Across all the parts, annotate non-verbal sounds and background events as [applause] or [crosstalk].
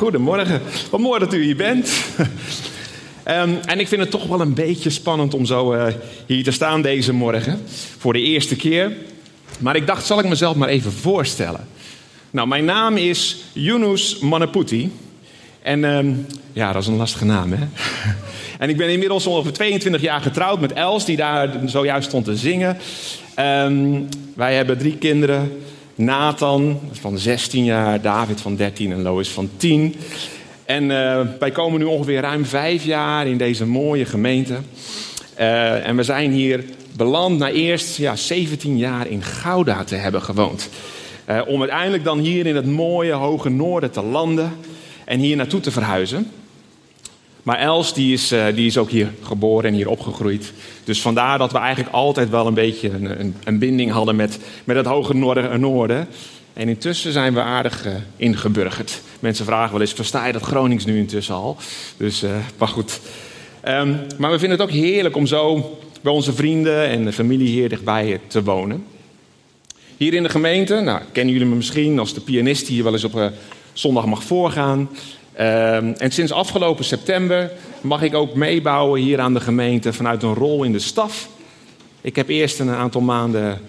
goedemorgen. Wat mooi dat u hier bent. Ehm, en ik vind het toch wel een beetje spannend om zo eh, hier te staan deze morgen. Voor de eerste keer. Maar ik dacht, zal ik mezelf maar even voorstellen. Nou, mijn naam is Yunus Manaputi. En ehm, ja, dat is een lastige naam, hè? [laughs] en ik ben inmiddels ongeveer 22 jaar getrouwd met Els, die daar zojuist stond te zingen. Ehm, wij hebben drie kinderen. Nathan van 16 jaar, David van 13 en Lois van 10. En uh, wij komen nu ongeveer ruim vijf jaar in deze mooie gemeente. Uh, en we zijn hier beland na eerst ja, 17 jaar in Gouda te hebben gewoond. Uh, om uiteindelijk dan hier in het mooie hoge noorden te landen en hier naartoe te verhuizen. Maar Els die is, die is ook hier geboren en hier opgegroeid. Dus vandaar dat we eigenlijk altijd wel een beetje een, een, een binding hadden met, met het hoge noorden, noorden. En intussen zijn we aardig uh, ingeburgerd. Mensen vragen wel eens, versta je dat Gronings nu intussen al? Dus, uh, maar goed. Um, maar we vinden het ook heerlijk om zo bij onze vrienden en familie hier dichtbij te wonen. Hier in de gemeente, nou, kennen jullie me misschien als de pianist die hier wel eens op zondag mag voorgaan. Um, en sinds afgelopen september mag ik ook meebouwen hier aan de gemeente vanuit een rol in de staf. Ik heb eerst een aantal maanden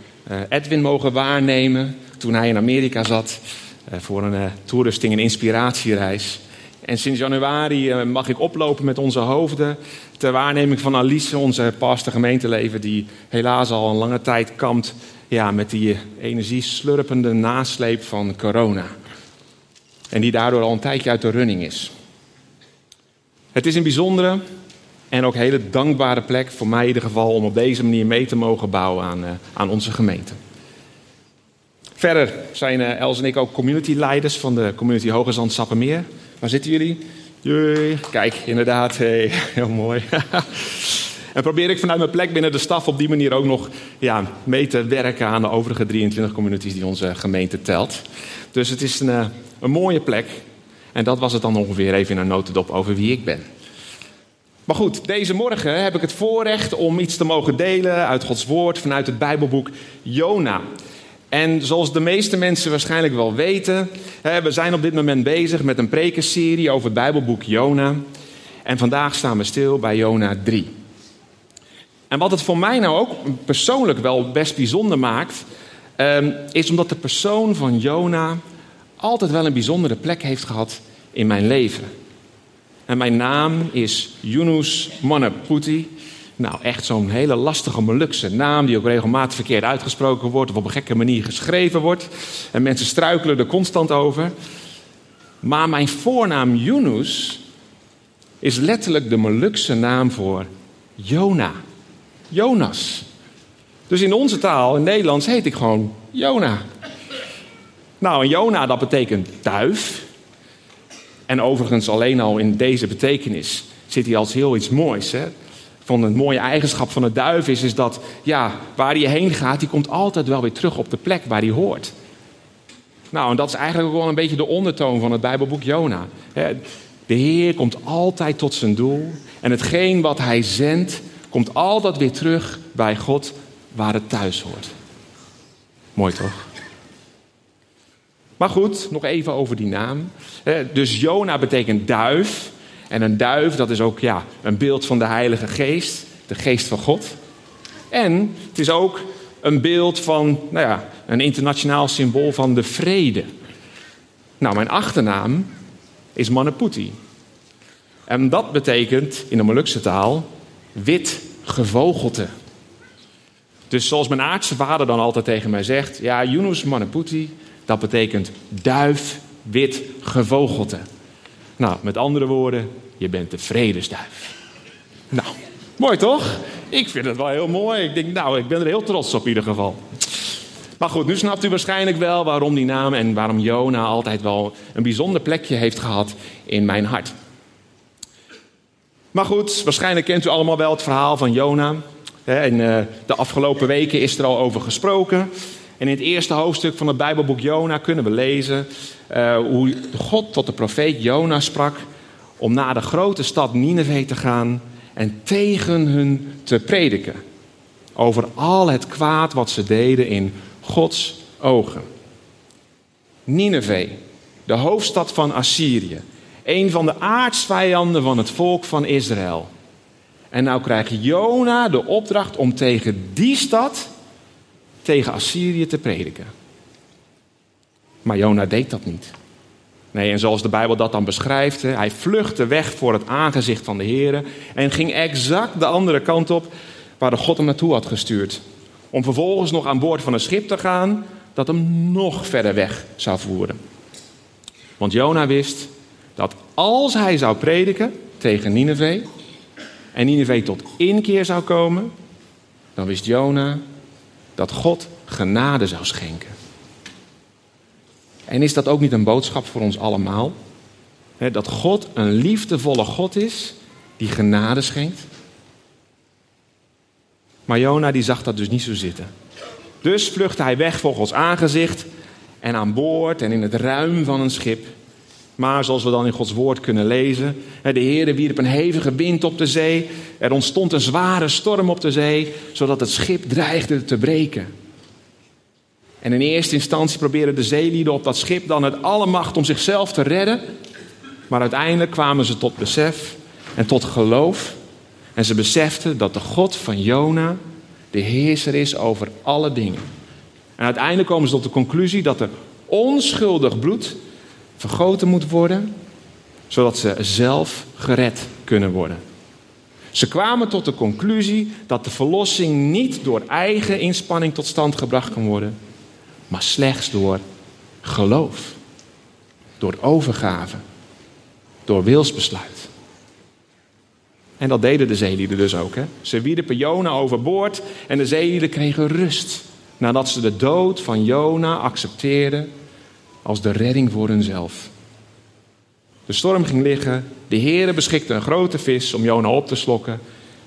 Edwin mogen waarnemen toen hij in Amerika zat uh, voor een uh, toerusting en inspiratiereis. En sinds januari mag ik oplopen met onze hoofden ter waarneming van Alice, onze pastor gemeenteleven, die helaas al een lange tijd kampt ja, met die energieslurpende nasleep van corona. En die daardoor al een tijdje uit de running is. Het is een bijzondere en ook hele dankbare plek, voor mij in ieder geval, om op deze manier mee te mogen bouwen aan, aan onze gemeente. Verder zijn uh, Els en ik ook community leiders van de community Hogezand Sappemeer. Waar zitten jullie? Jee. Kijk, inderdaad, [laughs] hey, heel mooi. [laughs] en probeer ik vanuit mijn plek binnen de staf op die manier ook nog ja, mee te werken aan de overige 23 communities die onze gemeente telt. Dus het is een, uh, een mooie plek. En dat was het dan ongeveer even in een notendop over wie ik ben. Maar goed, deze morgen heb ik het voorrecht om iets te mogen delen uit Gods woord vanuit het Bijbelboek Jona. En zoals de meeste mensen waarschijnlijk wel weten, we zijn op dit moment bezig met een prekenserie over het Bijbelboek Jona. En vandaag staan we stil bij Jona 3. En wat het voor mij nou ook persoonlijk wel best bijzonder maakt, is omdat de persoon van Jona altijd wel een bijzondere plek heeft gehad in mijn leven. En mijn naam is Yunus Manaputi. Nou, echt zo'n hele lastige Molukse naam die ook regelmatig verkeerd uitgesproken wordt of op een gekke manier geschreven wordt. En mensen struikelen er constant over. Maar mijn voornaam Yunus is letterlijk de Molukse naam voor Jona. Jonas. Dus in onze taal, in Nederlands, heet ik gewoon Jona. Nou, en Jona, dat betekent duif. En overigens alleen al in deze betekenis zit hij als heel iets moois. Hè? van een mooie eigenschap van de duif is, is dat ja, waar hij heen gaat, die komt altijd wel weer terug op de plek waar hij hoort. Nou, en dat is eigenlijk ook wel een beetje de ondertoon van het Bijbelboek Jona. De Heer komt altijd tot zijn doel en hetgeen wat hij zendt, komt altijd weer terug bij God waar het thuis hoort. Mooi toch? Maar goed, nog even over die naam. Dus Jona betekent duif. En een duif, dat is ook ja, een beeld van de Heilige Geest, de Geest van God. En het is ook een beeld van, nou ja, een internationaal symbool van de vrede. Nou, mijn achternaam is Manaputi. En dat betekent in de Molukse taal wit gevogelte. Dus zoals mijn aardse vader dan altijd tegen mij zegt, ja, Yunus Manaputi, dat betekent duif, wit gevogelte. Nou, met andere woorden, je bent de vredesduif. Nou, mooi toch? Ik vind het wel heel mooi. Ik denk, nou, ik ben er heel trots op in ieder geval. Maar goed, nu snapt u waarschijnlijk wel waarom die naam en waarom Jona altijd wel een bijzonder plekje heeft gehad in mijn hart. Maar goed, waarschijnlijk kent u allemaal wel het verhaal van Jona. En de afgelopen weken is er al over gesproken. En in het eerste hoofdstuk van het Bijbelboek Jona kunnen we lezen uh, hoe God tot de profeet Jona sprak om naar de grote stad Nineveh te gaan en tegen hun te prediken. Over al het kwaad wat ze deden in Gods ogen. Nineveh, de hoofdstad van Assyrië, Een van de aardsvijanden van het volk van Israël. En nou krijgt Jona de opdracht om tegen die stad, tegen Assyrië te prediken. Maar Jona deed dat niet. Nee, en zoals de Bijbel dat dan beschrijft, hij vluchtte weg voor het aangezicht van de Heer en ging exact de andere kant op waar de God hem naartoe had gestuurd. Om vervolgens nog aan boord van een schip te gaan dat hem nog verder weg zou voeren. Want Jona wist dat als hij zou prediken tegen Nineveh en Nineveh tot inkeer zou komen, dan wist Jona dat God genade zou schenken. En is dat ook niet een boodschap voor ons allemaal? dat God een liefdevolle God is die genade schenkt? Maar Jona die zag dat dus niet zo zitten. Dus vluchtte hij weg voor Gods aangezicht en aan boord en in het ruim van een schip. Maar zoals we dan in Gods woord kunnen lezen, de Heer wierp een hevige wind op de zee. Er ontstond een zware storm op de zee, zodat het schip dreigde te breken. En in eerste instantie probeerden de zeelieden op dat schip dan het alle macht om zichzelf te redden. Maar uiteindelijk kwamen ze tot besef en tot geloof. En ze beseften dat de God van Jona de heerser is over alle dingen. En uiteindelijk komen ze tot de conclusie dat er onschuldig bloed vergoten moet worden, zodat ze zelf gered kunnen worden. Ze kwamen tot de conclusie dat de verlossing niet door eigen inspanning tot stand gebracht kan worden, maar slechts door geloof, door overgave, door wilsbesluit. En dat deden de zeelieden dus ook. Hè? Ze wierpen Jona overboord en de zeelieden kregen rust nadat ze de dood van Jona accepteerden als de redding voor hunzelf. De storm ging liggen, de Heere beschikte een grote vis om Jona op te slokken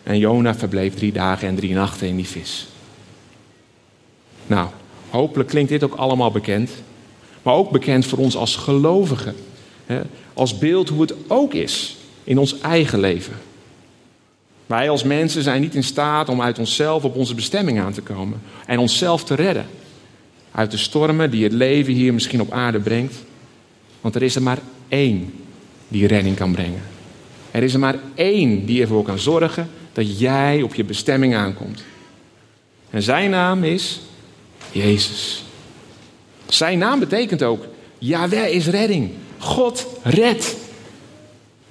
en Jona verbleef drie dagen en drie nachten in die vis. Nou, hopelijk klinkt dit ook allemaal bekend, maar ook bekend voor ons als gelovigen. Als beeld hoe het ook is in ons eigen leven. Wij als mensen zijn niet in staat om uit onszelf op onze bestemming aan te komen en onszelf te redden. Uit de stormen die het leven hier misschien op aarde brengt. Want er is er maar één die redding kan brengen. Er is er maar één die ervoor kan zorgen dat jij op je bestemming aankomt. En zijn naam is Jezus. Zijn naam betekent ook, Yahweh is redding. God redt.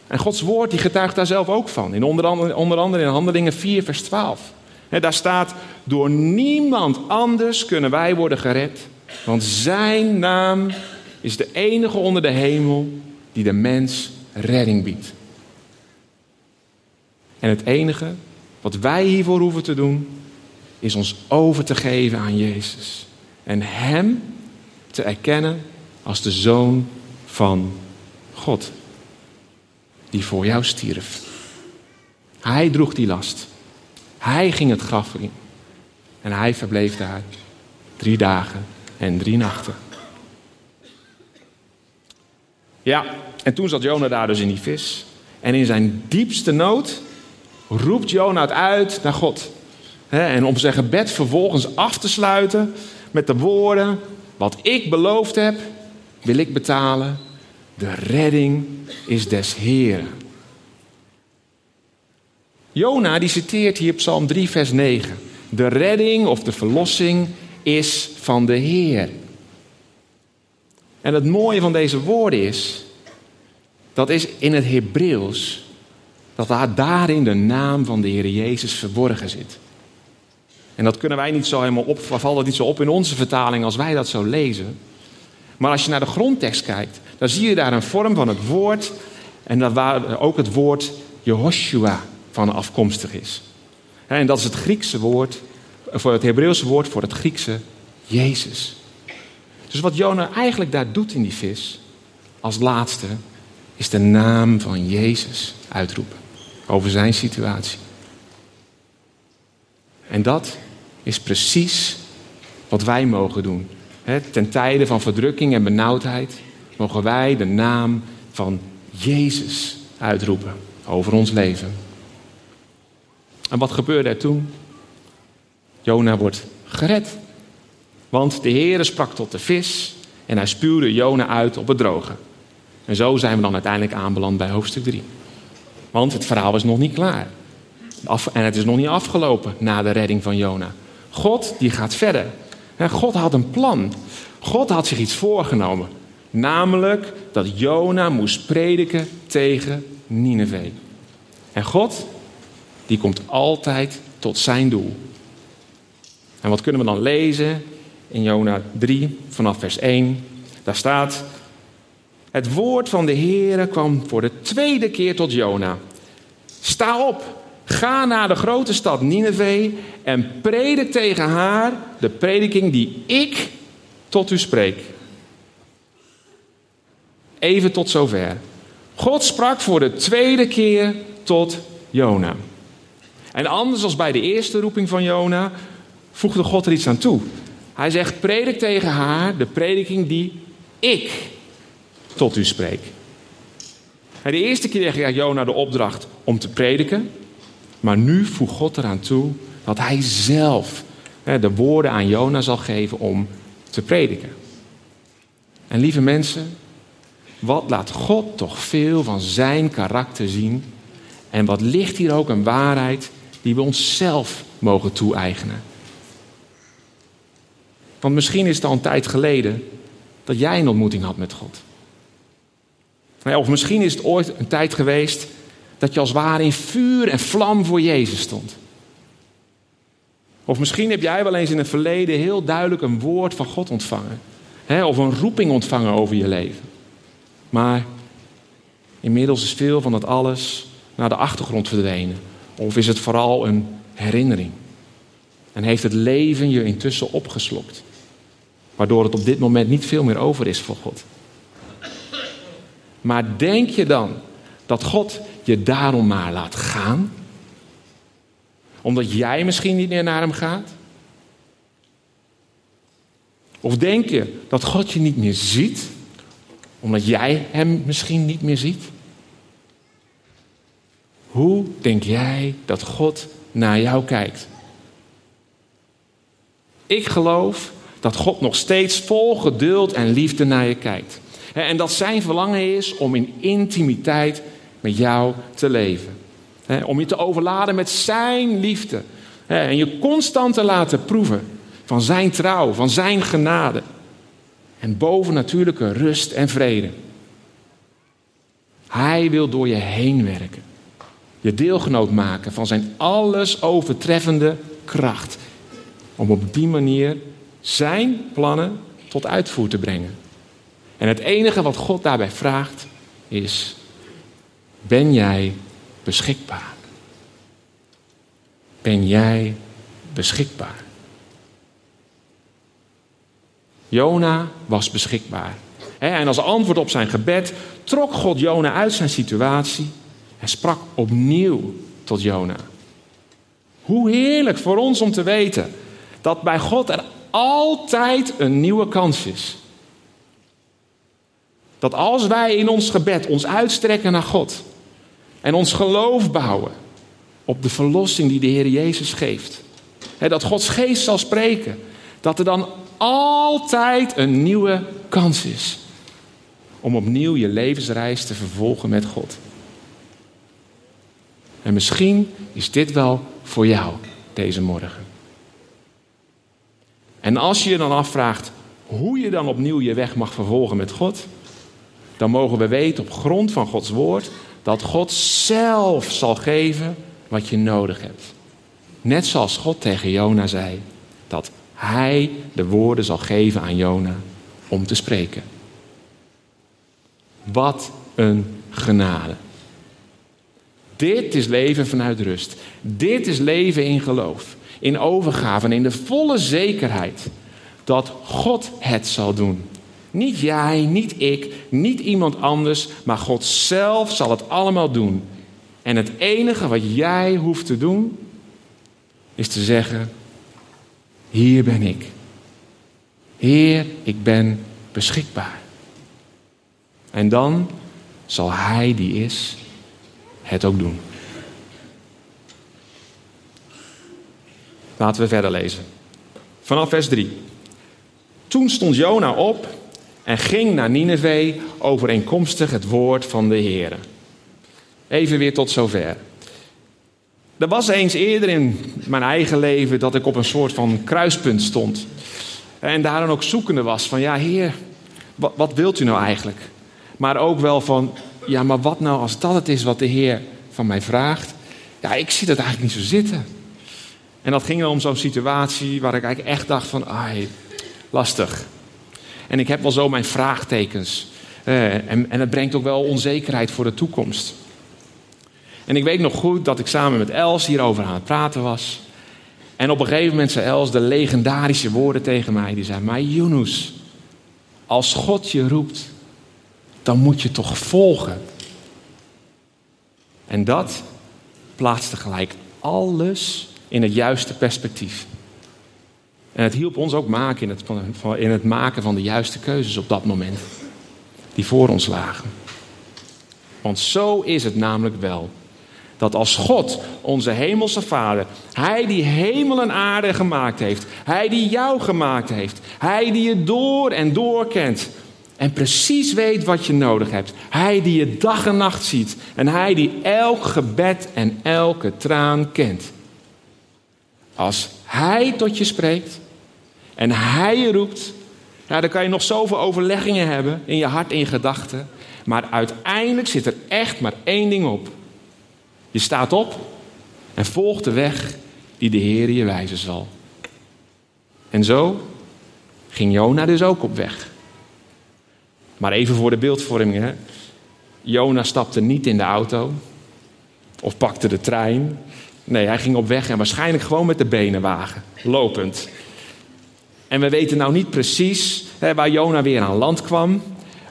En Gods woord die getuigt daar zelf ook van. In onder, andere, onder andere in Handelingen 4, vers 12. Daar staat, door niemand anders kunnen wij worden gered. Want zijn naam is de enige onder de hemel die de mens redding biedt. En het enige wat wij hiervoor hoeven te doen, is ons over te geven aan Jezus. En Hem te erkennen als de Zoon van God die voor jou stierf. Hij droeg die last. Hij ging het graf in. En hij verbleef daar drie dagen en drie nachten. Ja, en toen zat Jona daar dus in die vis. En in zijn diepste nood roept Jona het uit naar God. En om zijn gebed vervolgens af te sluiten met de woorden: Wat ik beloofd heb, wil ik betalen de redding is des Heeren. Jona die citeert hier Psalm 3, vers 9. De redding of de verlossing is van de Heer. En het mooie van deze woorden is, dat is in het Hebreeuws, dat daar daarin de naam van de Heer Jezus verborgen zit. En dat kunnen wij niet zo helemaal op, valt dat niet zo op in onze vertaling als wij dat zo lezen. Maar als je naar de grondtekst kijkt, dan zie je daar een vorm van het woord. En dat waar ook het woord Jehoshua van afkomstig is. En dat is het Griekse woord, voor het Hebreeuwse woord voor het Griekse Jezus. Dus wat Jona eigenlijk daar doet in die vis, als laatste, is de naam van Jezus uitroepen over zijn situatie. En dat is precies wat wij mogen doen. Ten tijde van verdrukking en benauwdheid mogen wij de naam van Jezus uitroepen over ons leven. En wat gebeurde er toen? Jona wordt gered. Want de Heere sprak tot de vis en hij spuwde Jona uit op het droge. En zo zijn we dan uiteindelijk aanbeland bij hoofdstuk 3. Want het verhaal is nog niet klaar. en het is nog niet afgelopen na de redding van Jona. God die gaat verder. God had een plan. God had zich iets voorgenomen. Namelijk dat Jona moest prediken tegen Nineveh. En God, die komt altijd tot zijn doel. En wat kunnen we dan lezen in Jona 3 vanaf vers 1? Daar staat: Het woord van de Heere kwam voor de tweede keer tot Jona. Sta op, ga naar de grote stad Nineveh en predik tegen haar de prediking die ik tot u spreek. Even tot zover. God sprak voor de tweede keer tot Jona. En anders als bij de eerste roeping van Jona, voegde God er iets aan toe. Hij zegt: predik tegen haar de prediking die ik tot u spreek. De eerste keer kreeg Jona de opdracht om te prediken, maar nu voegt God eraan toe dat hij zelf de woorden aan Jona zal geven om te prediken. En lieve mensen, wat laat God toch veel van zijn karakter zien? En wat ligt hier ook een waarheid die we onszelf mogen toe-eigenen? Want misschien is het al een tijd geleden dat jij een ontmoeting had met God. Of misschien is het ooit een tijd geweest dat je als ware in vuur en vlam voor Jezus stond. Of misschien heb jij wel eens in het verleden heel duidelijk een woord van God ontvangen. Of een roeping ontvangen over je leven. Maar inmiddels is veel van dat alles naar de achtergrond verdwenen. Of is het vooral een herinnering? En heeft het leven je intussen opgeslokt? Waardoor het op dit moment niet veel meer over is voor God. Maar denk je dan dat God je daarom maar laat gaan? Omdat jij misschien niet meer naar hem gaat? Of denk je dat God je niet meer ziet? Omdat jij hem misschien niet meer ziet? Hoe denk jij dat God naar jou kijkt? Ik geloof dat God nog steeds vol geduld en liefde naar je kijkt. En dat zijn verlangen is om in intimiteit met jou te leven. Om je te overladen met zijn liefde. En je constant te laten proeven van zijn trouw, van zijn genade. En bovennatuurlijke rust en vrede. Hij wil door je heen werken. Je deelgenoot maken van zijn alles overtreffende kracht. Om op die manier zijn plannen tot uitvoer te brengen. En het enige wat God daarbij vraagt is: ben jij beschikbaar? Ben jij beschikbaar? Jona was beschikbaar. En als antwoord op zijn gebed trok God Jona uit zijn situatie en sprak opnieuw tot Jona. Hoe heerlijk voor ons om te weten dat bij God er altijd een nieuwe kans is. Dat als wij in ons gebed ons uitstrekken naar God en ons geloof bouwen op de verlossing die de Heer Jezus geeft, dat Gods geest zal spreken, dat er dan altijd een nieuwe kans is om opnieuw je levensreis te vervolgen met God. En misschien is dit wel voor jou deze morgen. En als je je dan afvraagt hoe je dan opnieuw je weg mag vervolgen met God, dan mogen we weten op grond van Gods woord dat God zelf zal geven wat je nodig hebt. Net zoals God tegen Jona zei dat hij de woorden zal geven aan Jona om te spreken. Wat een genade. Dit is leven vanuit rust. Dit is leven in geloof, in overgave en in de volle zekerheid dat God het zal doen. Niet jij, niet ik, niet iemand anders, maar God zelf zal het allemaal doen. En het enige wat jij hoeft te doen, is te zeggen: Hier ben ik. Heer, ik ben beschikbaar. En dan zal Hij die is het ook doen. Laten we verder lezen. Vanaf vers 3. Toen stond Jona op en ging naar Nineveh overeenkomstig het woord van de Heer. Even weer tot zover. Er was eens eerder in mijn eigen leven dat ik op een soort van kruispunt stond. En daar dan ook zoekende was van, ja heer, wat, wat wilt u nou eigenlijk? Maar ook wel van, ja maar wat nou als dat het is wat de heer van mij vraagt? Ja, ik zie dat eigenlijk niet zo zitten. En dat ging om zo'n situatie waar ik eigenlijk echt dacht van, ai, lastig. En ik heb wel zo mijn vraagtekens. Eh, en, en het brengt ook wel onzekerheid voor de toekomst. En ik weet nog goed dat ik samen met Els hierover aan het praten was. En op een gegeven moment zei Els de legendarische woorden tegen mij. Die zei, maar Yunus, als God je roept, dan moet je toch volgen. En dat plaatste gelijk alles in het juiste perspectief. En het hielp ons ook maken in het, in het maken van de juiste keuzes op dat moment. Die voor ons lagen. Want zo is het namelijk wel. Dat als God, onze hemelse Vader, Hij die hemel en aarde gemaakt heeft, Hij die jou gemaakt heeft, Hij die je door en door kent en precies weet wat je nodig hebt, Hij die je dag en nacht ziet en Hij die elk gebed en elke traan kent. Als Hij tot je spreekt en Hij je roept, ja, dan kan je nog zoveel overleggingen hebben in je hart en gedachten, maar uiteindelijk zit er echt maar één ding op. Je staat op en volgt de weg die de Heer je wijzen zal. En zo ging Jona dus ook op weg. Maar even voor de beeldvorming. Hè? Jona stapte niet in de auto of pakte de trein. Nee, hij ging op weg en waarschijnlijk gewoon met de benen wagen, lopend. En we weten nou niet precies hè, waar Jona weer aan land kwam.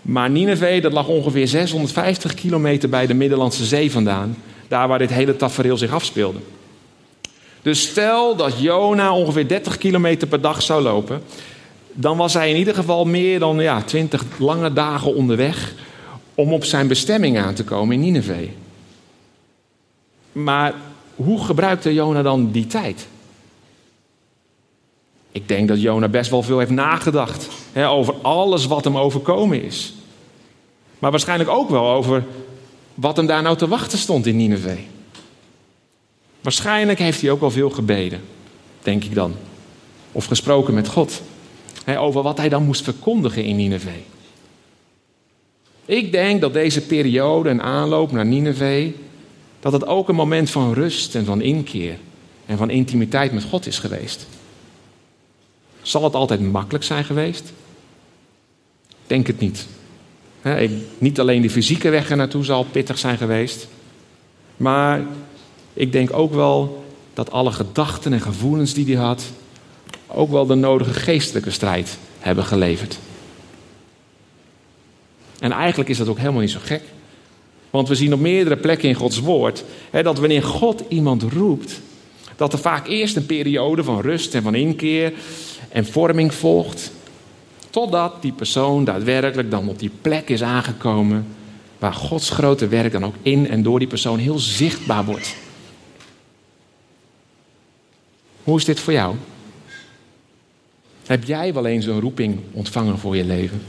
Maar Nineveh, dat lag ongeveer 650 kilometer bij de Middellandse Zee vandaan. Daar waar dit hele tafereel zich afspeelde. Dus stel dat Jona ongeveer 30 kilometer per dag zou lopen. Dan was hij in ieder geval meer dan ja, 20 lange dagen onderweg om op zijn bestemming aan te komen in Nineveh. Maar hoe gebruikte Jona dan die tijd? Ik denk dat Jona best wel veel heeft nagedacht hè, over alles wat hem overkomen is. Maar waarschijnlijk ook wel over wat hem daar nou te wachten stond in Nineveh. Waarschijnlijk heeft hij ook wel veel gebeden, denk ik dan. Of gesproken met God. Hè, over wat hij dan moest verkondigen in Nineveh. Ik denk dat deze periode en aanloop naar Nineveh, dat het ook een moment van rust en van inkeer en van intimiteit met God is geweest. Zal het altijd makkelijk zijn geweest? Denk het niet. niet alleen de fysieke weg er naartoe zal pittig zijn geweest. Maar ik denk ook wel dat alle gedachten en gevoelens die hij had. Ook wel de nodige geestelijke strijd hebben geleverd. En eigenlijk is dat ook helemaal niet zo gek. Want we zien op meerdere plekken in Gods woord dat wanneer God iemand roept, dat er vaak eerst een periode van rust en van inkeer en vorming volgt. Totdat die persoon daadwerkelijk dan op die plek is aangekomen waar Gods grote werk dan ook in en door die persoon heel zichtbaar wordt. Hoe is dit voor jou? Heb jij wel eens een roeping ontvangen voor je leven?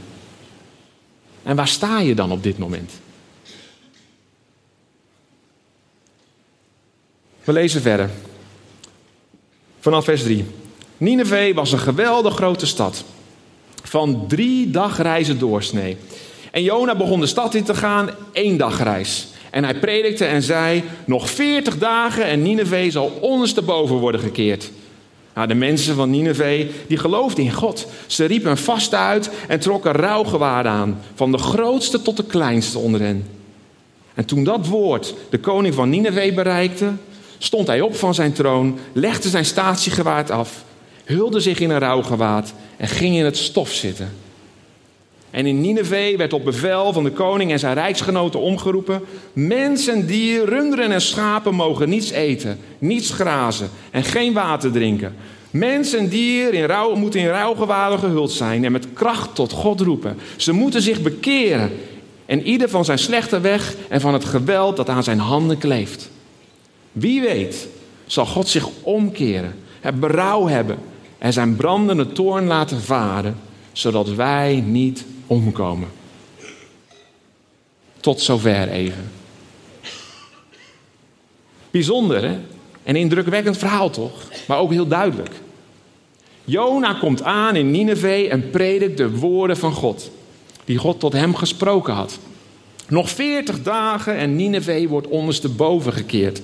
En waar sta je dan op dit moment? We lezen verder. Vanaf vers 3. Nineveh was een geweldig grote stad. Van drie dagreizen doorsnee. En Jona begon de stad in te gaan, één dagreis. En hij predikte en zei: Nog veertig dagen en Nineveh zal ondersteboven worden gekeerd. Nou, de mensen van Nineveh die geloofden in God. Ze riepen vast uit en trokken rouwgewaarden aan, van de grootste tot de kleinste onder hen. En toen dat woord de koning van Nineveh bereikte, stond hij op van zijn troon, legde zijn statiegewaad af, hulde zich in een rouwgewaad en ging in het stof zitten. En in Nineveh werd op bevel van de koning en zijn rijksgenoten omgeroepen: Mensen, dieren, runderen en schapen mogen niets eten, niets grazen en geen water drinken. Mensen en in rouw, moeten in rouwgewaden gehuld zijn en met kracht tot God roepen. Ze moeten zich bekeren en ieder van zijn slechte weg en van het geweld dat aan zijn handen kleeft. Wie weet zal God zich omkeren, het berouw hebben en zijn brandende toorn laten varen, zodat wij niet omkomen. Tot zover even. Bijzonder, hè? En indrukwekkend verhaal toch? Maar ook heel duidelijk. Jona komt aan in Nineveh en predikt de woorden van God. Die God tot hem gesproken had. Nog veertig dagen en Nineveh wordt ondersteboven gekeerd.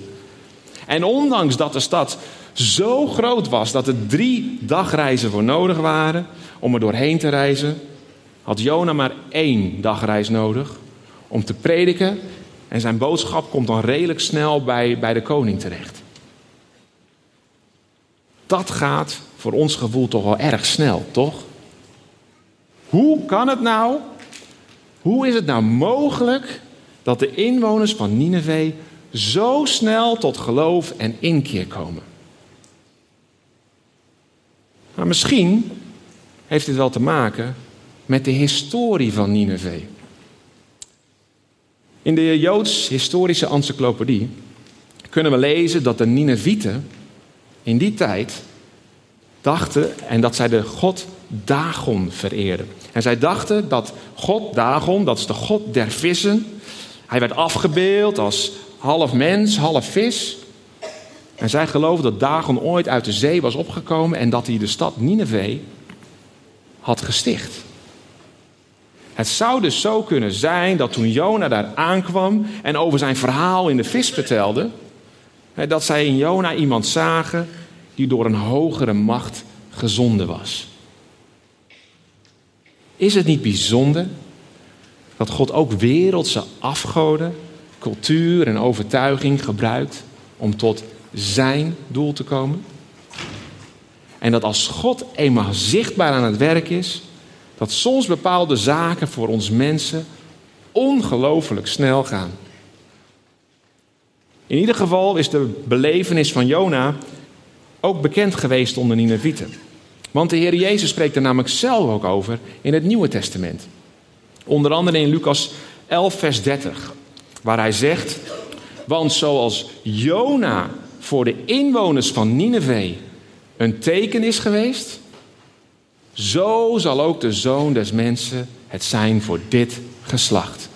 En ondanks dat de stad zo groot was dat er drie dagreizen voor nodig waren om er doorheen te reizen, had Jona maar één dagreis nodig om te prediken. En zijn boodschap komt dan redelijk snel bij, bij de koning terecht. Dat gaat voor ons gevoel toch wel erg snel, toch? Hoe kan het nou? Hoe is het nou mogelijk dat de inwoners van Nineveh zo snel tot geloof en inkeer komen? Maar misschien heeft dit wel te maken met de historie van Nineveh. In de Joods historische encyclopedie kunnen we lezen dat de Ninevieten in die tijd dachten en dat zij de god Dagon vereerden. En zij dachten dat god Dagon, dat is de god der vissen, hij werd afgebeeld als half mens, half vis. En zij geloofden dat Dagon ooit uit de zee was opgekomen en dat hij de stad Nineveh had gesticht. Het zou dus zo kunnen zijn dat toen Jona daar aankwam en over zijn verhaal in de vis vertelde, dat zij in Jona iemand zagen die door een hogere macht gezonden was. Is het niet bijzonder dat God ook wereldse afgoden, cultuur en overtuiging gebruikt om tot zijn doel te komen? En dat als God eenmaal zichtbaar aan het werk is, dat soms bepaalde zaken voor ons mensen ongelooflijk snel gaan. In ieder geval is de belevenis van Jona ook bekend geweest onder Ninevieten. Want de Heer Jezus spreekt er namelijk zelf ook over in het Nieuwe Testament. Onder andere in Lucas 11, vers 30, waar hij zegt: Want zoals Jona voor de inwoners van Nineveh een teken is geweest, zo zal ook de zoon des mensen het zijn voor dit geslacht.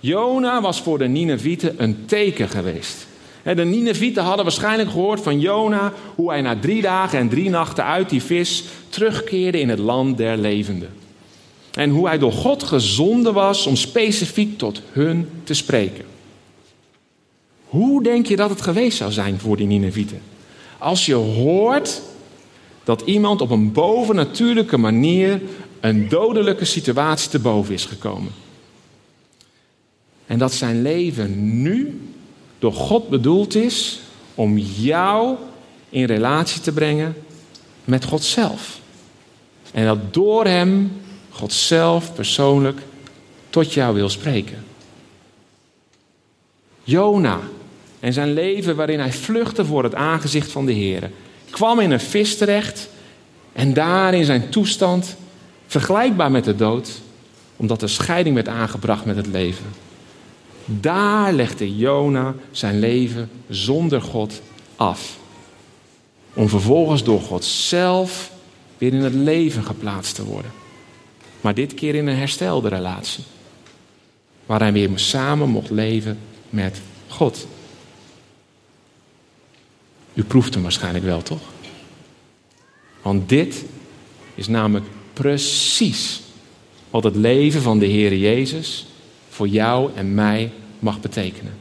Jona was voor de Ninevieten een teken geweest. De Ninevieten hadden waarschijnlijk gehoord van Jona hoe hij na drie dagen en drie nachten uit die vis terugkeerde in het land der levenden. En hoe hij door God gezonden was om specifiek tot hun te spreken. Hoe denk je dat het geweest zou zijn voor die Ninevieten? Als je hoort dat iemand op een bovennatuurlijke manier een dodelijke situatie te boven is gekomen. En dat zijn leven nu door God bedoeld is om jou in relatie te brengen met God zelf. En dat door Hem God zelf persoonlijk tot jou wil spreken. Jona en zijn leven waarin hij vluchtte voor het aangezicht van de Heer, kwam in een vis terecht en daar in zijn toestand, vergelijkbaar met de dood, omdat de scheiding werd aangebracht met het leven. Daar legde Jona zijn leven zonder God af. Om vervolgens door God zelf weer in het leven geplaatst te worden. Maar dit keer in een herstelde relatie. Waar hij weer samen mocht leven met God. U proeft hem waarschijnlijk wel, toch? Want dit is namelijk precies wat het leven van de Heer Jezus voor jou en mij mag betekenen.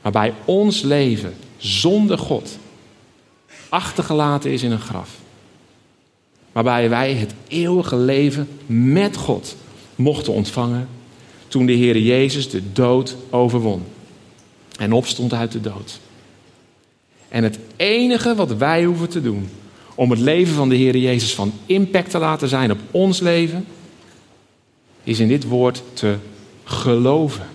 Waarbij ons leven zonder God achtergelaten is in een graf. Waarbij wij het eeuwige leven met God mochten ontvangen toen de Heer Jezus de dood overwon en opstond uit de dood. En het enige wat wij hoeven te doen om het leven van de Heer Jezus van impact te laten zijn op ons leven, is in dit woord te geloven.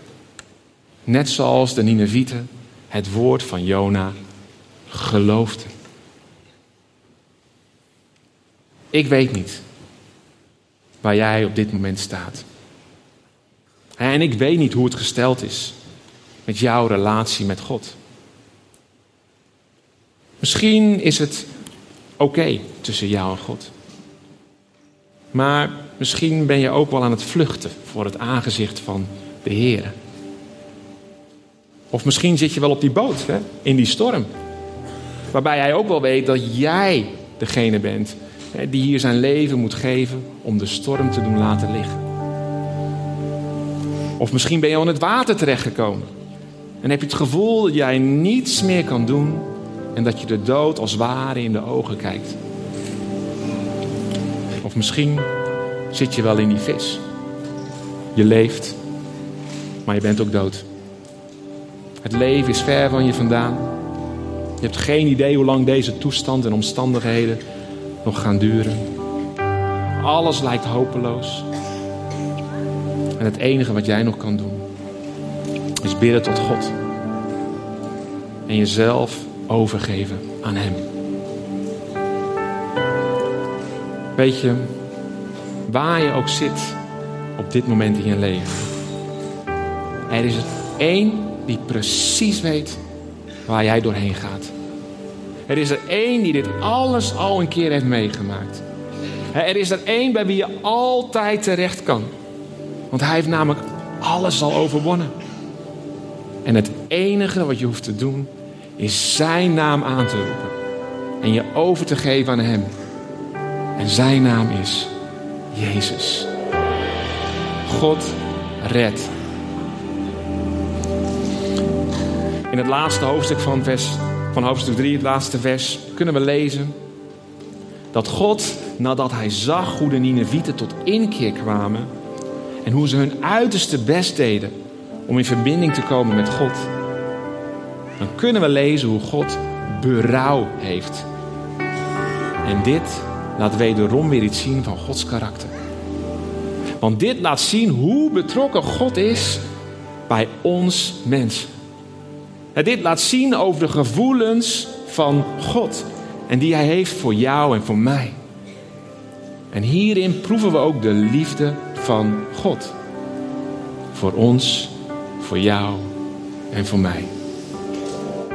Net zoals de Ninevieten het woord van Jona geloofden. Ik weet niet waar jij op dit moment staat. En ik weet niet hoe het gesteld is met jouw relatie met God. Misschien is het oké tussen jou en God. Maar misschien ben je ook wel aan het vluchten voor het aangezicht van de Heer. Of misschien zit je wel op die boot, hè, in die storm. Waarbij hij ook wel weet dat jij degene bent hè, die hier zijn leven moet geven om de storm te doen laten liggen. Of misschien ben je al in het water terechtgekomen. En heb je het gevoel dat jij niets meer kan doen en dat je de dood als ware in de ogen kijkt. Of misschien zit je wel in die vis. Je leeft, maar je bent ook dood. Het leven is ver van je vandaan. Je hebt geen idee hoe lang deze toestand en omstandigheden nog gaan duren. Alles lijkt hopeloos. En het enige wat jij nog kan doen, is bidden tot God. En jezelf overgeven aan Hem. Weet je, waar je ook zit op dit moment in je leven, er is er één die precies weet waar jij doorheen gaat. Er is er één die dit alles al een keer heeft meegemaakt. Er is er één bij wie je altijd terecht kan. Want hij heeft namelijk alles al overwonnen. En het enige wat je hoeft te doen, is zijn naam aan te roepen. En je over te geven aan hem. En zijn naam is Jezus. God redt. In het laatste hoofdstuk van, vers, van hoofdstuk 3, het laatste vers, kunnen we lezen dat God, nadat hij zag hoe de Ninevieten tot inkeer kwamen en hoe ze hun uiterste best deden om in verbinding te komen met God, dan kunnen we lezen hoe God berouw heeft. En dit laat wederom weer iets zien van Gods karakter. Want dit laat zien hoe betrokken God is bij ons mens. dit laat zien over de gevoelens van God en die Hij heeft voor jou en voor mij. En hierin proeven we ook de liefde van God. Voor ons, voor jou en voor mij.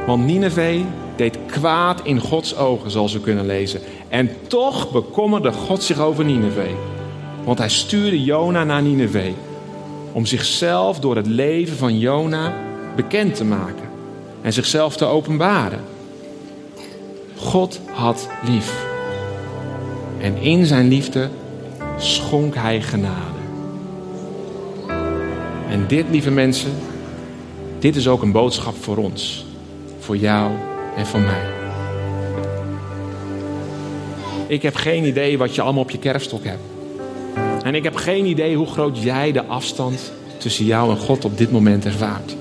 Want Nineveh deed kwaad in Gods ogen, zoals we kunnen lezen. En toch bekommerde God zich over Nineveh. Want hij stuurde Jona naar Nineveh. Om zichzelf door het leven van Jona bekend te maken. En zichzelf te openbaren. God had lief. En in zijn liefde schonk hij genade. En dit, lieve mensen, dit is ook een boodschap voor ons. Voor jou en voor mij. Ik heb geen idee wat je allemaal op je kerfstok hebt. En ik heb geen idee hoe groot jij de afstand tussen jou en God op dit moment ervaart.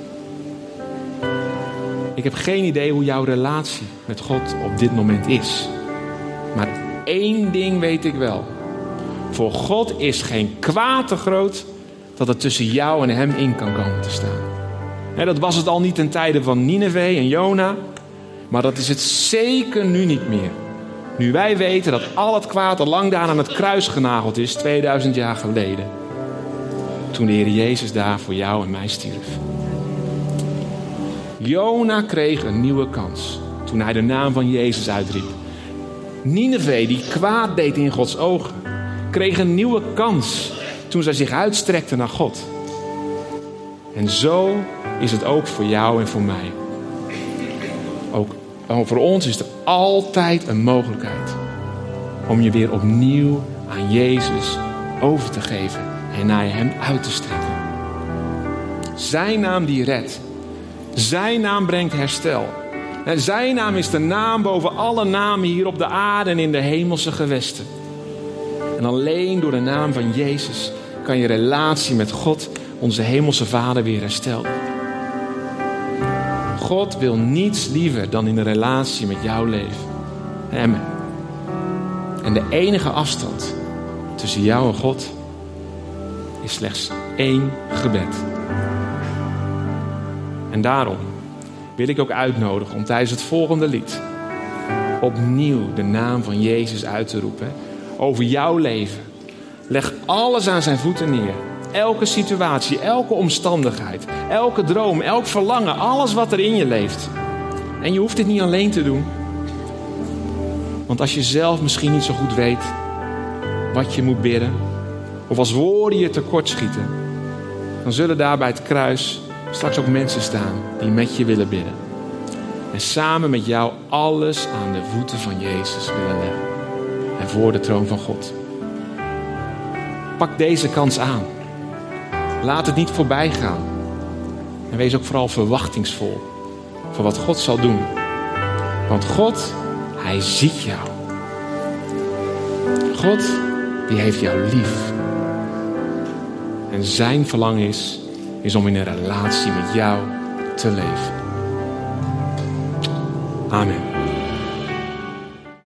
Ik heb geen idee hoe jouw relatie met God op dit moment is. Maar één ding weet ik wel. Voor God is geen kwaad te groot dat het tussen jou en hem in kan komen te staan. Dat was het al niet ten tijde van Nineveh en Jona. Maar dat is het zeker nu niet meer. Nu wij weten dat al het kwaad al lang daar aan het kruis genageld is, 2000 jaar geleden. Toen de Heer Jezus daar voor jou en mij stierf. Jona kreeg een nieuwe kans toen hij de naam van Jezus uitriep. Nineveh, die kwaad deed in Gods ogen, kreeg een nieuwe kans toen zij zich uitstrekte naar God. En zo is het ook voor jou en voor mij. Ook voor ons is er altijd een mogelijkheid om je weer opnieuw aan Jezus over te geven en naar Hem uit te strekken. Zijn naam die redt. Zijn naam brengt herstel. En zijn naam is de naam boven alle namen hier op de aarde en in de hemelse gewesten. En alleen door de naam van Jezus kan je relatie met God, onze hemelse Vader, weer herstellen. God wil niets liever dan in een relatie met jouw leven. Hem. En de enige afstand tussen jou en God is slechts één gebed. En daarom wil ik ook uitnodigen om tijdens het volgende lied opnieuw de naam van Jezus uit te roepen over jouw leven. Leg alles aan zijn voeten neer. Elke situatie, elke omstandigheid, elke droom, elk verlangen, alles wat er in je leeft. En je hoeft dit niet alleen te doen. Want als je zelf misschien niet zo goed weet wat je moet bidden, of als woorden je tekortschieten, dan zullen daar bij het kruis straks ook mensen staan die met je willen bidden. En samen met jou alles aan de voeten van Jezus willen leggen. En voor de troon van God. Pak deze kans aan. Laat het niet voorbij gaan. En wees ook vooral verwachtingsvol voor wat God zal doen. Want God, Hij ziet jou. God, die heeft jou lief. En zijn verlangen is, is om in een relatie met jou te leven. Amen.